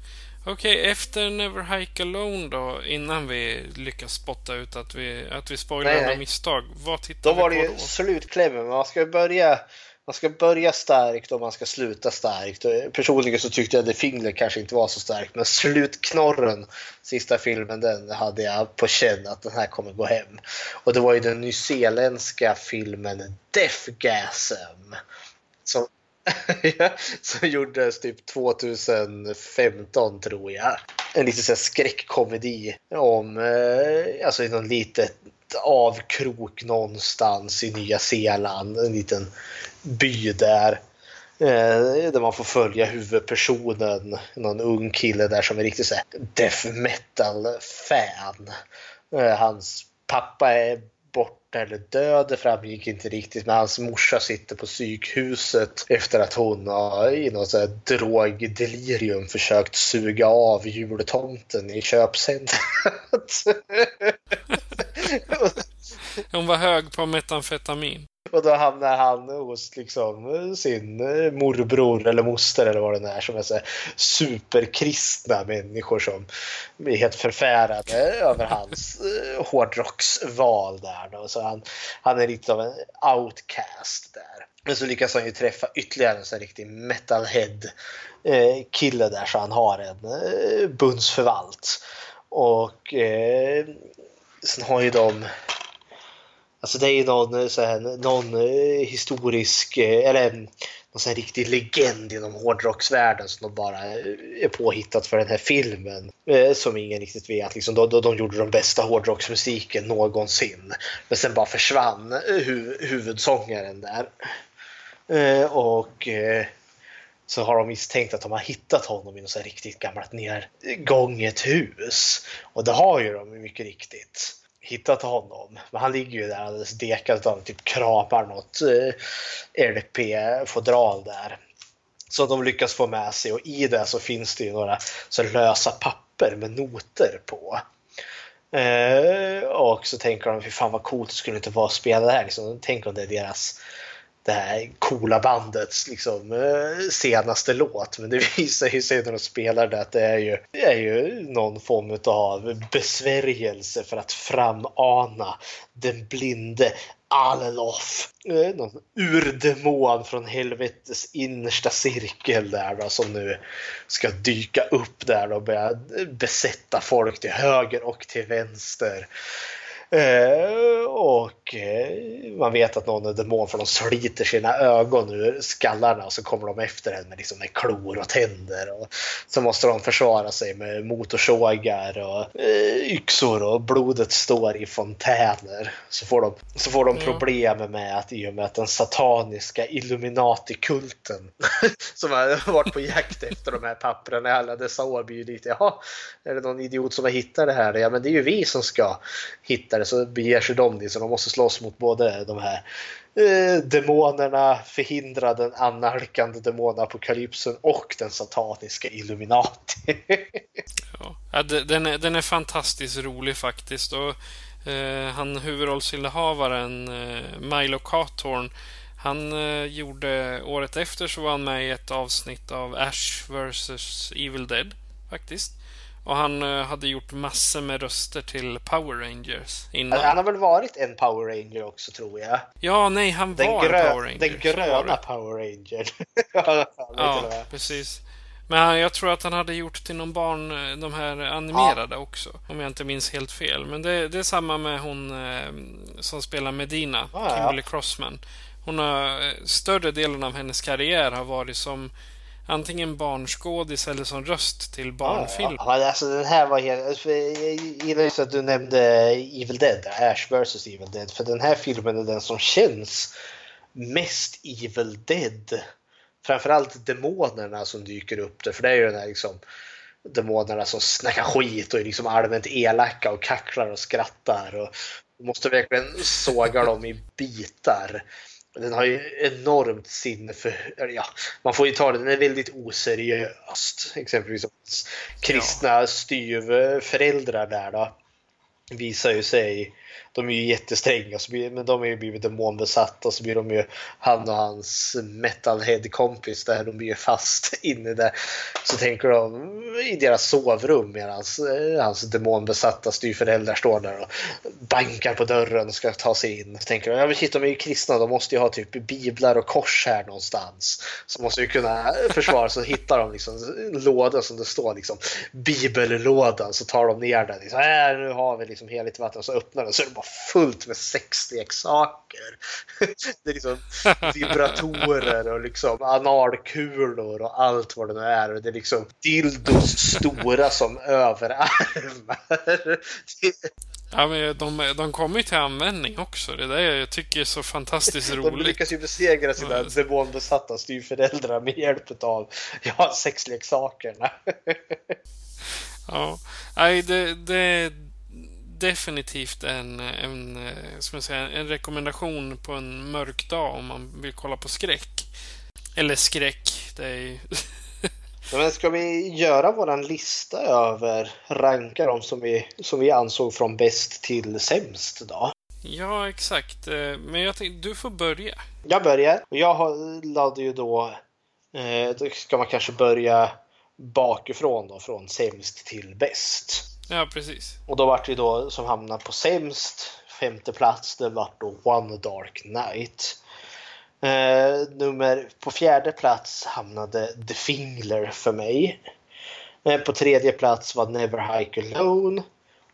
Okej, efter Never Hike Alone då, innan vi lyckas spotta ut att vi, att vi spoilar nej. misstag. Vad tittar Då vi var det på ju då? slutklämmen. Man ska börja man ska börja starkt och man ska sluta starkt. Personligen så tyckte jag att The Fingler kanske inte var så starkt men slutknorren, sista filmen, den hade jag på känn att den här kommer gå hem. Och det var ju den nyzeeländska filmen Deathgasm. Som, <laughs> som gjordes typ 2015 tror jag. En liten så här skräckkomedi om eh, alltså i någon litet avkrok någonstans i Nya Zeeland. En liten by där. Eh, där man får följa huvudpersonen, någon ung kille där som är riktigt så här death metal fan. Eh, hans pappa är borta eller död. Det framgick inte riktigt. Men hans morsa sitter på psykhuset efter att hon har i något sånt drogdelirium försökt suga av jultomten i köpcentret. <laughs> Hon var hög på metamfetamin. Och då hamnar han hos liksom sin eh, morbror eller moster eller vad det är som är så superkristna människor som är helt förfärade över hans eh, hårdrocksval där. Då. Så han, han är lite av en outcast där. Men så lyckas han ju träffa ytterligare en sån riktig metalhead-kille eh, där så han har en bundsförvalt. Och eh, sen har ju de Alltså det är ju någon, eh, så här, någon eh, historisk, eh, eller mm, någon sån här riktig legend inom hårdrocksvärlden som de bara är påhittat för den här filmen. Som ingen riktigt vet. Liksom, de, de gjorde den bästa hårdrocksmusiken någonsin. Men sen bara försvann hu huvudsångaren där. Och så har de misstänkt att de har hittat honom i något så riktigt gammalt nergånget hus. Och det har ju de mycket riktigt hittat honom. Men han ligger ju där alldeles dekad och typ kramar något eh, LP-fodral där. Så de lyckas få med sig och i det så finns det ju några så lösa papper med noter på. Eh, och så tänker de, fy fan vad coolt det skulle inte vara att spela det här. Liksom, tänk om det är deras det här coola bandets liksom, eh, senaste låt. Men det <laughs> visar sig när de spelar det att det är ju, det är ju någon form av besvärjelse för att framana den blinde Alelof. Någon urdemon från helvetets innersta cirkel där då, som nu ska dyka upp där och börja besätta folk till höger och till vänster. Eh, och eh, man vet att någon är demon för de sliter sina ögon ur skallarna och så kommer de efter en med, liksom, med klor och tänder. Och så måste de försvara sig med motorsågar och eh, yxor och blodet står i fontäner. Så får de, så får de problem med att i och med att den sataniska Illuminati-kulten <laughs> som har varit på jakt efter de här pappren i alla dessa år blir lite, jaha, är det någon idiot som har hittat det här? Ja, men det är ju vi som ska hitta vidare så beger sig de dit. Så de måste slåss mot både de här eh, demonerna, förhindra den annalkande demonapokalypsen och den sataniska Illuminati. <laughs> ja, den, är, den är fantastiskt rolig faktiskt. Och, eh, han huvudrollsinnehavaren eh, Milo Cawthorn han eh, gjorde, året efter så var han med i ett avsnitt av Ash vs Evil Dead faktiskt. Och han uh, hade gjort massor med röster till Power Rangers innan. Han har väl varit en Power Ranger också tror jag? Ja, nej, han den var en Power Ranger. Den gröna Power Ranger. <laughs> ja, precis. Men jag tror att han hade gjort till någon barn, eh, de här animerade ja. också. Om jag inte minns helt fel. Men det, det är samma med hon eh, som spelar Medina, ah, Kimberly ja. Crossman. Hon har, eh, större delen av hennes karriär har varit som antingen barnskådis eller som röst till barnfilm. Ja, ja. Alltså, den här var helt... Jag gillar just att du nämnde Evil Dead, Ash vs Evil Dead. För den här filmen är den som känns mest Evil Dead. Framförallt demonerna som dyker upp där. För det är ju den här liksom demonerna som snackar skit och är liksom allmänt elaka och kacklar och skrattar. Och måste verkligen såga dem i bitar. Den har ju enormt sinne för, ja, man får ju ta den är väldigt oseriöst. Exempelvis kristna ja. styvföräldrar där då visar ju sig de är ju jättestränga, men de är ju blivit demonbesatta så blir de ju han och hans metalhead-kompis där, de blir ju fast <laughs> inne där. Så tänker de mm, i deras sovrum medan hans, hans demonbesatta styvföräldrar står där och bankar på dörren och ska ta sig in. Så tänker de, ja men shit de är ju kristna, de måste ju ha typ biblar och kors här någonstans. Så måste ju kunna försvara sig. Så hittar de liksom en låda som det står liksom bibellådan så tar de ner den. Liksom, äh, nu har vi liksom heligt vatten så öppnar den så är det bara fullt med sexleksaker. <laughs> Det är liksom vibratorer och liksom analkulor och allt vad det nu är. Det är liksom dildos stora som överarmar. <laughs> Ja, men de, de kommer ju till användning också. Det är det jag tycker är så fantastiskt <laughs> roligt. De lyckas ju besegra sina demonbesatta styvföräldrar med hjälp av ja, sexleksakerna. ja, nej, det, det definitivt en, en, eh, ska man säga, en rekommendation på en mörk dag om man vill kolla på skräck. Eller skräck, det är ju... <laughs> Men ska vi göra våran lista över ranka dem som vi, som vi ansåg från bäst till sämst då? Ja, exakt. Eh, men jag tänkte, du får börja. Jag börjar. Jag har, lade ju då, eh, då ska man kanske börja bakifrån då, från sämst till bäst. Ja, precis. Och då vart det då som hamnade på sämst, femte plats, det vart då One Dark Night. Eh, nummer, på fjärde plats hamnade The Fingler för mig. Eh, på tredje plats var Never Hike Alone.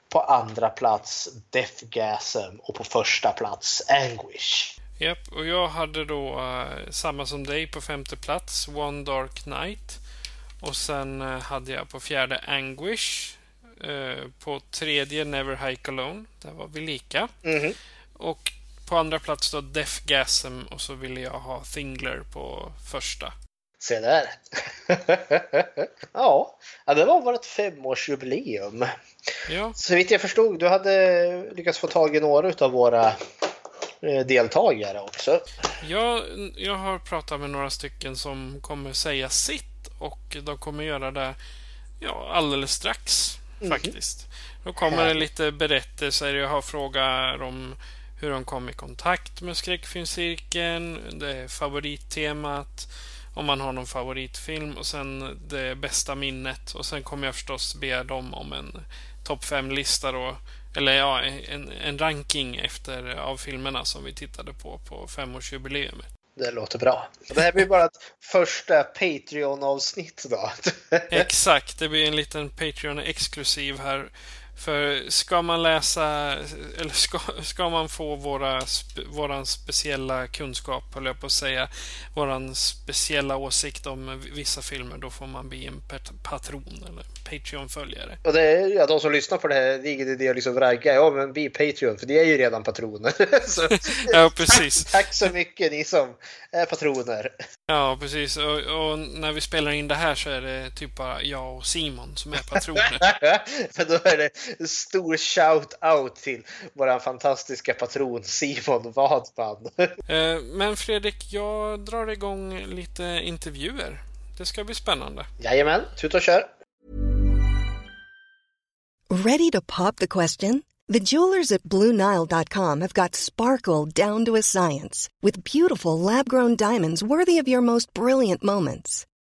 På andra plats Deathgasm och på första plats Anguish. Japp, och jag hade då uh, samma som dig på femte plats, One Dark Night. Och sen uh, hade jag på fjärde Anguish. Uh, på tredje Never Hike Alone. Där var vi lika. Mhm. Och på andra plats då Deathgasm och så ville jag ha Thingler på första. Se där. <laughs> ja, ja, det var vårt femårsjubileum. Ja, Så vitt jag förstod, du hade lyckats få tag i några av våra eh, deltagare också. jag, jag har pratat med några stycken som kommer säga sitt och de kommer göra det ja, alldeles strax faktiskt. Då kommer det lite berättelser. Jag har frågat om hur de kom i kontakt med skräckfilmscirkeln, det är favorittemat, om man har någon favoritfilm och sen det bästa minnet. Och sen kommer jag förstås be dem om en topp 5-lista då. Eller ja, en, en ranking efter av filmerna som vi tittade på på femårsjubileet. Det låter bra. Det här blir bara ett första Patreon-avsnitt då. Exakt, det blir en liten Patreon-exklusiv här. För ska man läsa, eller ska, ska man få våra, våran speciella kunskap, höll jag på att säga, våran speciella åsikt om vissa filmer, då får man bli en pat- patron eller Patreon-följare. Och det är ja, de som lyssnar på det här, det är idé att liksom ragga. Ja, men bli Patreon, för det är ju redan patroner. <laughs> så, Ja, precis. tack, tack så mycket ni som är patroner. Ja, precis. Och, och när vi spelar in det här så är det typ bara jag och Simon som är patroner. <laughs> För då är det stor shout-out till vår fantastiska patron Simon Wadman. Eh, Men Fredrik, jag drar igång lite intervjuer. Det ska bli spännande. Jajamän, tut och kör! Ready to pop the question? The jewelers at BlueNile.com have got sparkle down to a science with beautiful lab grown diamonds worthy of your most brilliant moments.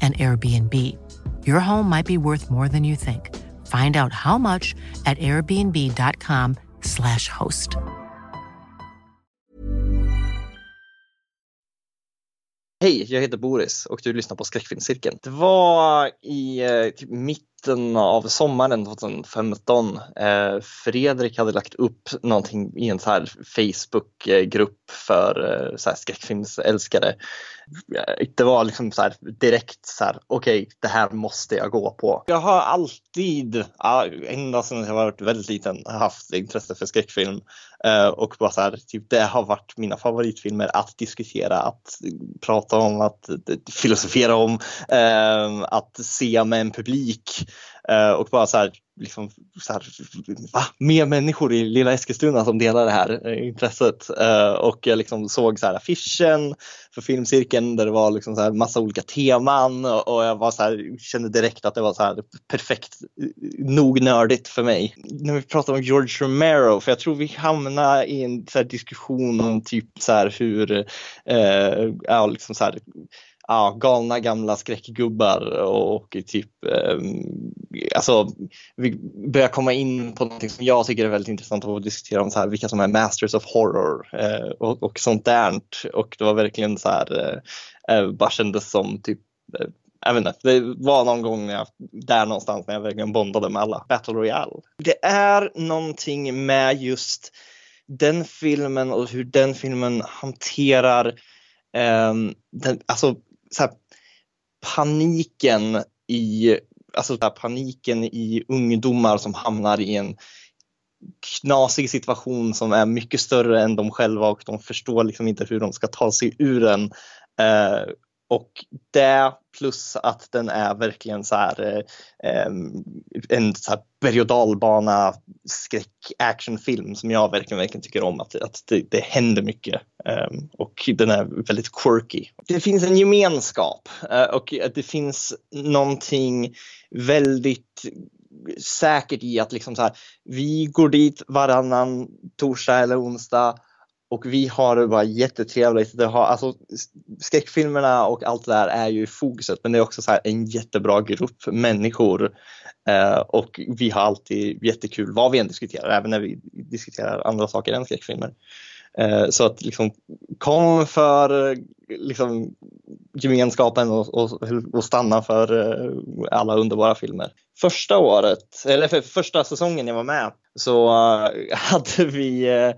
and Airbnb. Your home might be worth more than you think. Find out how much at airbnb.com/slash host. Hej, jag heter Boris och du lyssnar på Skräckfilmscirkeln. Det var i eh, typ mitten av sommaren 2015. Eh, Fredrik hade lagt upp någonting i en så här Facebookgrupp för eh, så här skräckfilmsälskare. Eh, det var liksom så här direkt så här, okej, det här måste jag gå på. Jag har alltid, ända sedan jag var väldigt liten, haft intresse för skräckfilm. Eh, och bara så här, typ, det har varit mina favoritfilmer att diskutera, att prata om, att eh, filosofera om, eh, att se med en publik. Eh, och bara så här, liksom, så här, va? Mer människor i lilla Eskilstuna som delar det här eh, intresset. Eh, och jag liksom såg så här affischen för filmcirkeln där det var liksom så här massa olika teman och, och jag var så här, kände direkt att det var så här perfekt, eh, nog nördigt för mig. När vi pratar om George Romero, för jag tror vi hamnar i en så här diskussion om typ så här hur, eh, ja, liksom så här, ja, galna gamla skräckgubbar och typ ehm, alltså vi börjar komma in på något som jag tycker är väldigt intressant att diskutera om så här, vilka som är masters of horror eh, och, och sånt där och det var verkligen så här eh, eh, bara kändes som typ eh, jag vet inte, det var någon gång när jag, där någonstans när jag verkligen bondade med alla. Battle Royale. Det är någonting med just den filmen och hur den filmen hanterar eh, den, alltså, så här, paniken i alltså här, paniken i ungdomar som hamnar i en knasig situation som är mycket större än de själva och de förstår liksom inte hur de ska ta sig ur den. Eh, och det plus att den är verkligen så här, eh, en så här berg och dalbana skräck actionfilm som jag verkligen, verkligen tycker om. Att, att det, det händer mycket eh, och den är väldigt quirky. Det finns en gemenskap eh, och det finns någonting väldigt säkert i att liksom så här, vi går dit varannan torsdag eller onsdag och vi har det bara jättetrevligt. Det har, alltså, skräckfilmerna och allt det där är ju i fokuset men det är också så en jättebra grupp människor eh, och vi har alltid jättekul vad vi än diskuterar, även när vi diskuterar andra saker än skräckfilmer. Eh, så att liksom kom för liksom, gemenskapen och, och, och stanna för eh, alla underbara filmer. Första året, eller för första säsongen jag var med så uh, <laughs> hade vi uh,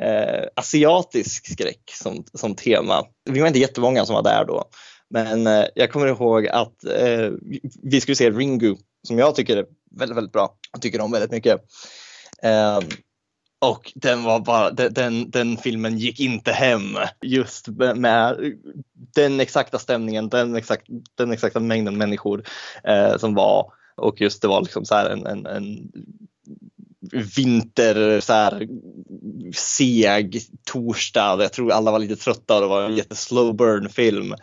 eh, asiatisk skräck som, som tema. Vi var inte jättemånga som var där då. Men eh, jag kommer ihåg att eh, vi skulle se Ringu som jag tycker är väldigt, väldigt bra. och tycker om väldigt mycket. Eh, och den var bara, den, den filmen gick inte hem just med den exakta stämningen, den, exakt, den exakta mängden människor eh, som var och just det var liksom så en, en, en vinter, så här, seg torsdag. Jag tror alla var lite trötta och det var en jätteslow burn film.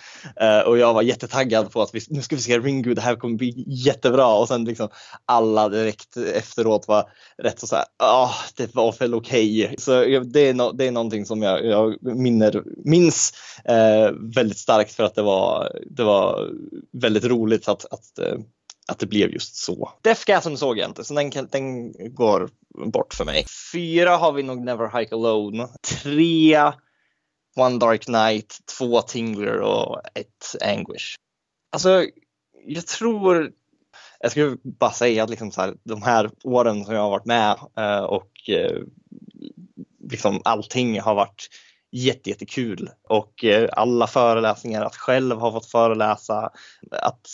Uh, och jag var jättetaggad på att vi, nu ska vi se Ringu, det här kommer bli jättebra. Och sen liksom alla direkt efteråt var rätt så, såhär, ja ah, det var väl okej. Okay. Så det är, no, det är någonting som jag, jag minner, minns uh, väldigt starkt för att det var, det var väldigt roligt att, att uh, att det blev just så. Deathgasm såg jag inte, så den, den går bort för mig. Fyra har vi nog Never Hike Alone. Tre One Dark Night, två Tingler och ett Anguish. Alltså, jag tror jag skulle bara säga att liksom så här, de här åren som jag har varit med eh, och eh, liksom allting har varit jättekul. Och eh, alla föreläsningar, att själv ha fått föreläsa, att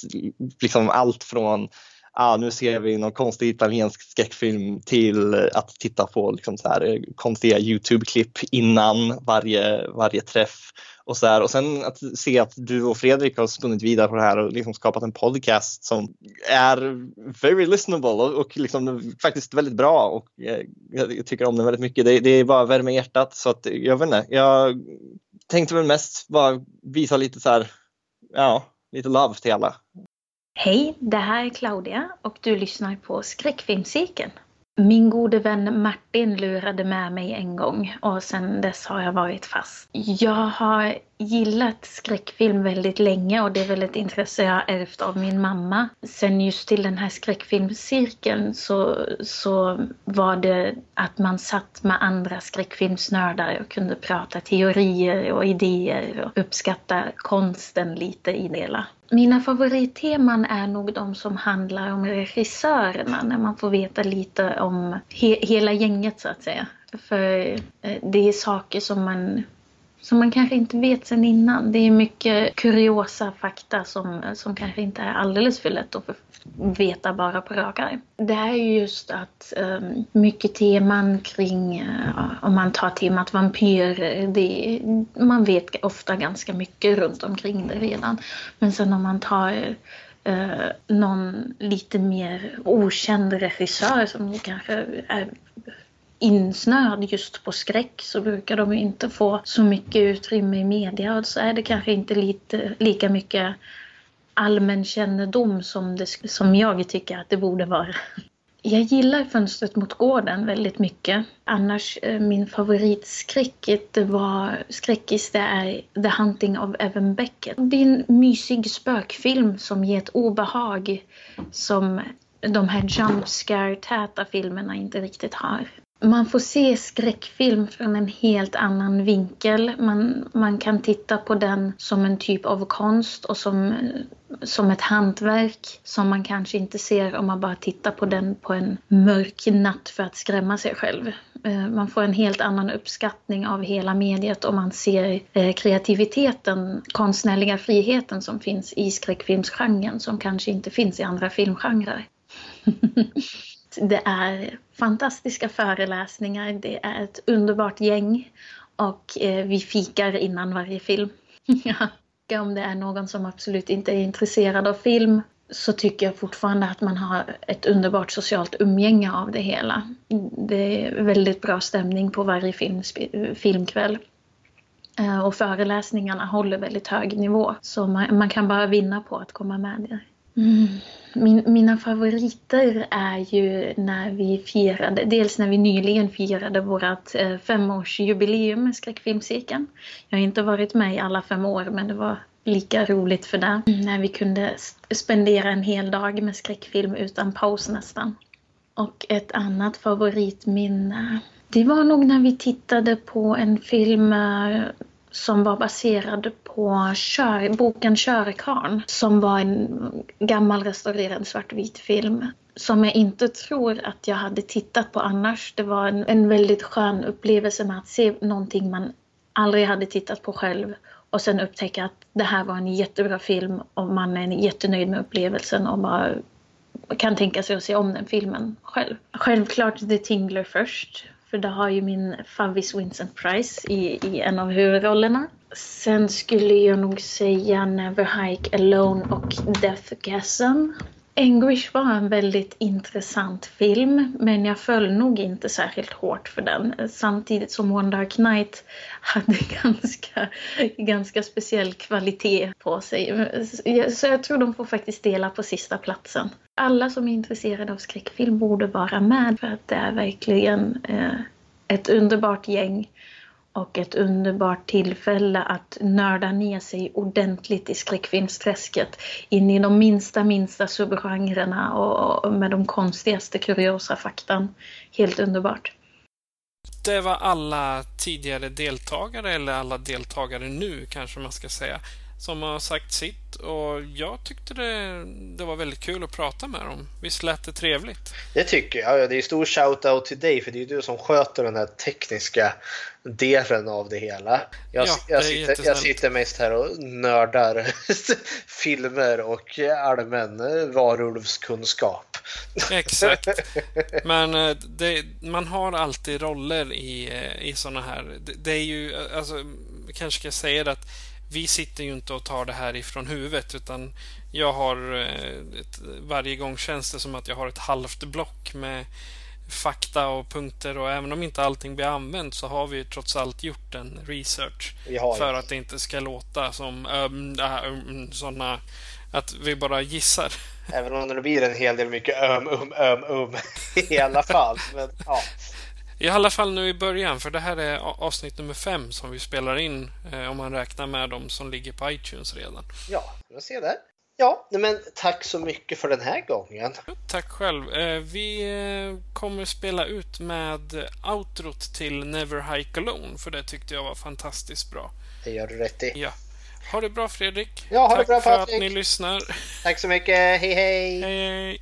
liksom allt från ah, nu ser vi någon konstig italiensk skräckfilm till eh, att titta på liksom så här, eh, konstiga Youtube-klipp innan varje, varje träff och så här. Och sen att se att du och Fredrik har spunnit vidare på det här och liksom skapat en podcast som är very listenable och, och liksom faktiskt väldigt bra och eh, jag tycker om den väldigt mycket. Det, det är bara värme i hjärtat så att jag vet inte. Jag tänkte väl mest bara visa lite så här, ja, lite love till alla. Hej, det här är Claudia och du lyssnar på Skräckfilmscirkeln. Min gode vän Martin lurade med mig en gång och sen dess har jag varit fast. Jag har gillat skräckfilm väldigt länge och det är väl ett intresse jag har ärvt av min mamma. Sen just till den här skräckfilmscirkeln så, så var det att man satt med andra skräckfilmsnördar och kunde prata teorier och idéer och uppskatta konsten lite i det hela. Mina favoritteman är nog de som handlar om regissörerna när man får veta lite om he hela gänget så att säga. För eh, det är saker som man som man kanske inte vet sen innan. Det är mycket kuriosa fakta som, som kanske inte är alldeles för lätt att veta bara på rak arm. Det är ju just att um, mycket teman kring, uh, om man tar temat vampyrer, det, man vet ofta ganska mycket runt omkring det redan. Men sen om man tar uh, någon lite mer okänd regissör som kanske är insnöad just på skräck så brukar de inte få så mycket utrymme i media och så är det kanske inte lite, lika mycket allmän kännedom som, det, som jag tycker att det borde vara. Jag gillar Fönstret mot gården väldigt mycket. Annars eh, min favoritskräck det var skräckis det är The Hunting of Evan Beckett. Det är en mysig spökfilm som ger ett obehag som de här jump scare-täta filmerna inte riktigt har. Man får se skräckfilm från en helt annan vinkel. Man, man kan titta på den som en typ av konst och som, som ett hantverk som man kanske inte ser om man bara tittar på den på en mörk natt för att skrämma sig själv. Eh, man får en helt annan uppskattning av hela mediet om man ser eh, kreativiteten, konstnärliga friheten som finns i skräckfilmsgenren som kanske inte finns i andra filmgenrer. <laughs> Det är fantastiska föreläsningar, det är ett underbart gäng och eh, vi fikar innan varje film. <laughs> Om det är någon som absolut inte är intresserad av film så tycker jag fortfarande att man har ett underbart socialt umgänge av det hela. Det är väldigt bra stämning på varje film, filmkväll. Eh, och föreläsningarna håller väldigt hög nivå. Så man, man kan bara vinna på att komma med där. Mm. Min, mina favoriter är ju när vi firade, dels när vi nyligen firade vårt eh, femårsjubileum med skräckfilmscirkeln. Jag har inte varit med i alla fem år men det var lika roligt för det. Mm, när vi kunde spendera en hel dag med skräckfilm utan paus nästan. Och ett annat favoritminne, det var nog när vi tittade på en film eh, som var baserad på kör, boken Körkarn som var en gammal restaurerad svartvit film som jag inte tror att jag hade tittat på annars. Det var en, en väldigt skön upplevelse med att se någonting man aldrig hade tittat på själv och sen upptäcka att det här var en jättebra film och man är jättenöjd med upplevelsen och bara kan tänka sig att se om den filmen själv. Självklart The Tingler först för det har ju min favvis Vincent Price i, i en av huvudrollerna. Sen skulle jag nog säga Never Hike Alone och Death Gasm. Anguish var en väldigt intressant film men jag föll nog inte särskilt hårt för den. Samtidigt som One Dark Knight hade <laughs> ganska, ganska speciell kvalitet på sig. Så jag tror de får faktiskt dela på sista platsen. Alla som är intresserade av skräckfilm borde vara med för att det är verkligen eh, ett underbart gäng och ett underbart tillfälle att nörda ner sig ordentligt i skräckfilmsträsket in i de minsta, minsta subgenrerna och med de konstigaste kuriosa faktan. Helt underbart. Det var alla tidigare deltagare, eller alla deltagare nu kanske man ska säga, som har sagt sitt och jag tyckte det, det var väldigt kul att prata med dem. Visst lät det trevligt? Det tycker jag. Det är stor shout-out till dig för det är du som sköter den här tekniska delen av det hela. Jag, ja, jag, sitter, jag sitter mest här och nördar <laughs> filmer och allmän varulvskunskap. Exakt. <laughs> Men eh, det, man har alltid roller i, eh, i sådana här... Det, det är ju, alltså, kanske ska jag säga det att vi sitter ju inte och tar det här ifrån huvudet utan jag har eh, ett, varje gång känns det som att jag har ett halvt block med fakta och punkter och även om inte allting blir använt så har vi trots allt gjort en research för att det inte ska låta som um, um, sådana att vi bara gissar. <laughs> Även om det blir en hel del mycket um, um, um, um <laughs> i alla fall. Men, ja. I alla fall nu i början, för det här är avsnitt nummer fem som vi spelar in eh, om man räknar med de som ligger på iTunes redan. Ja, jag ser det. Ja, men tack så mycket för den här gången. Tack själv. Eh, vi eh, kommer spela ut med outrot till Never Hike Alone, för det tyckte jag var fantastiskt bra. Det gör du rätt i. Ja. Ha det bra Fredrik. Ja, ha Tack det bra för att ni lyssnar. Tack så mycket. Hej hej. Hej hej.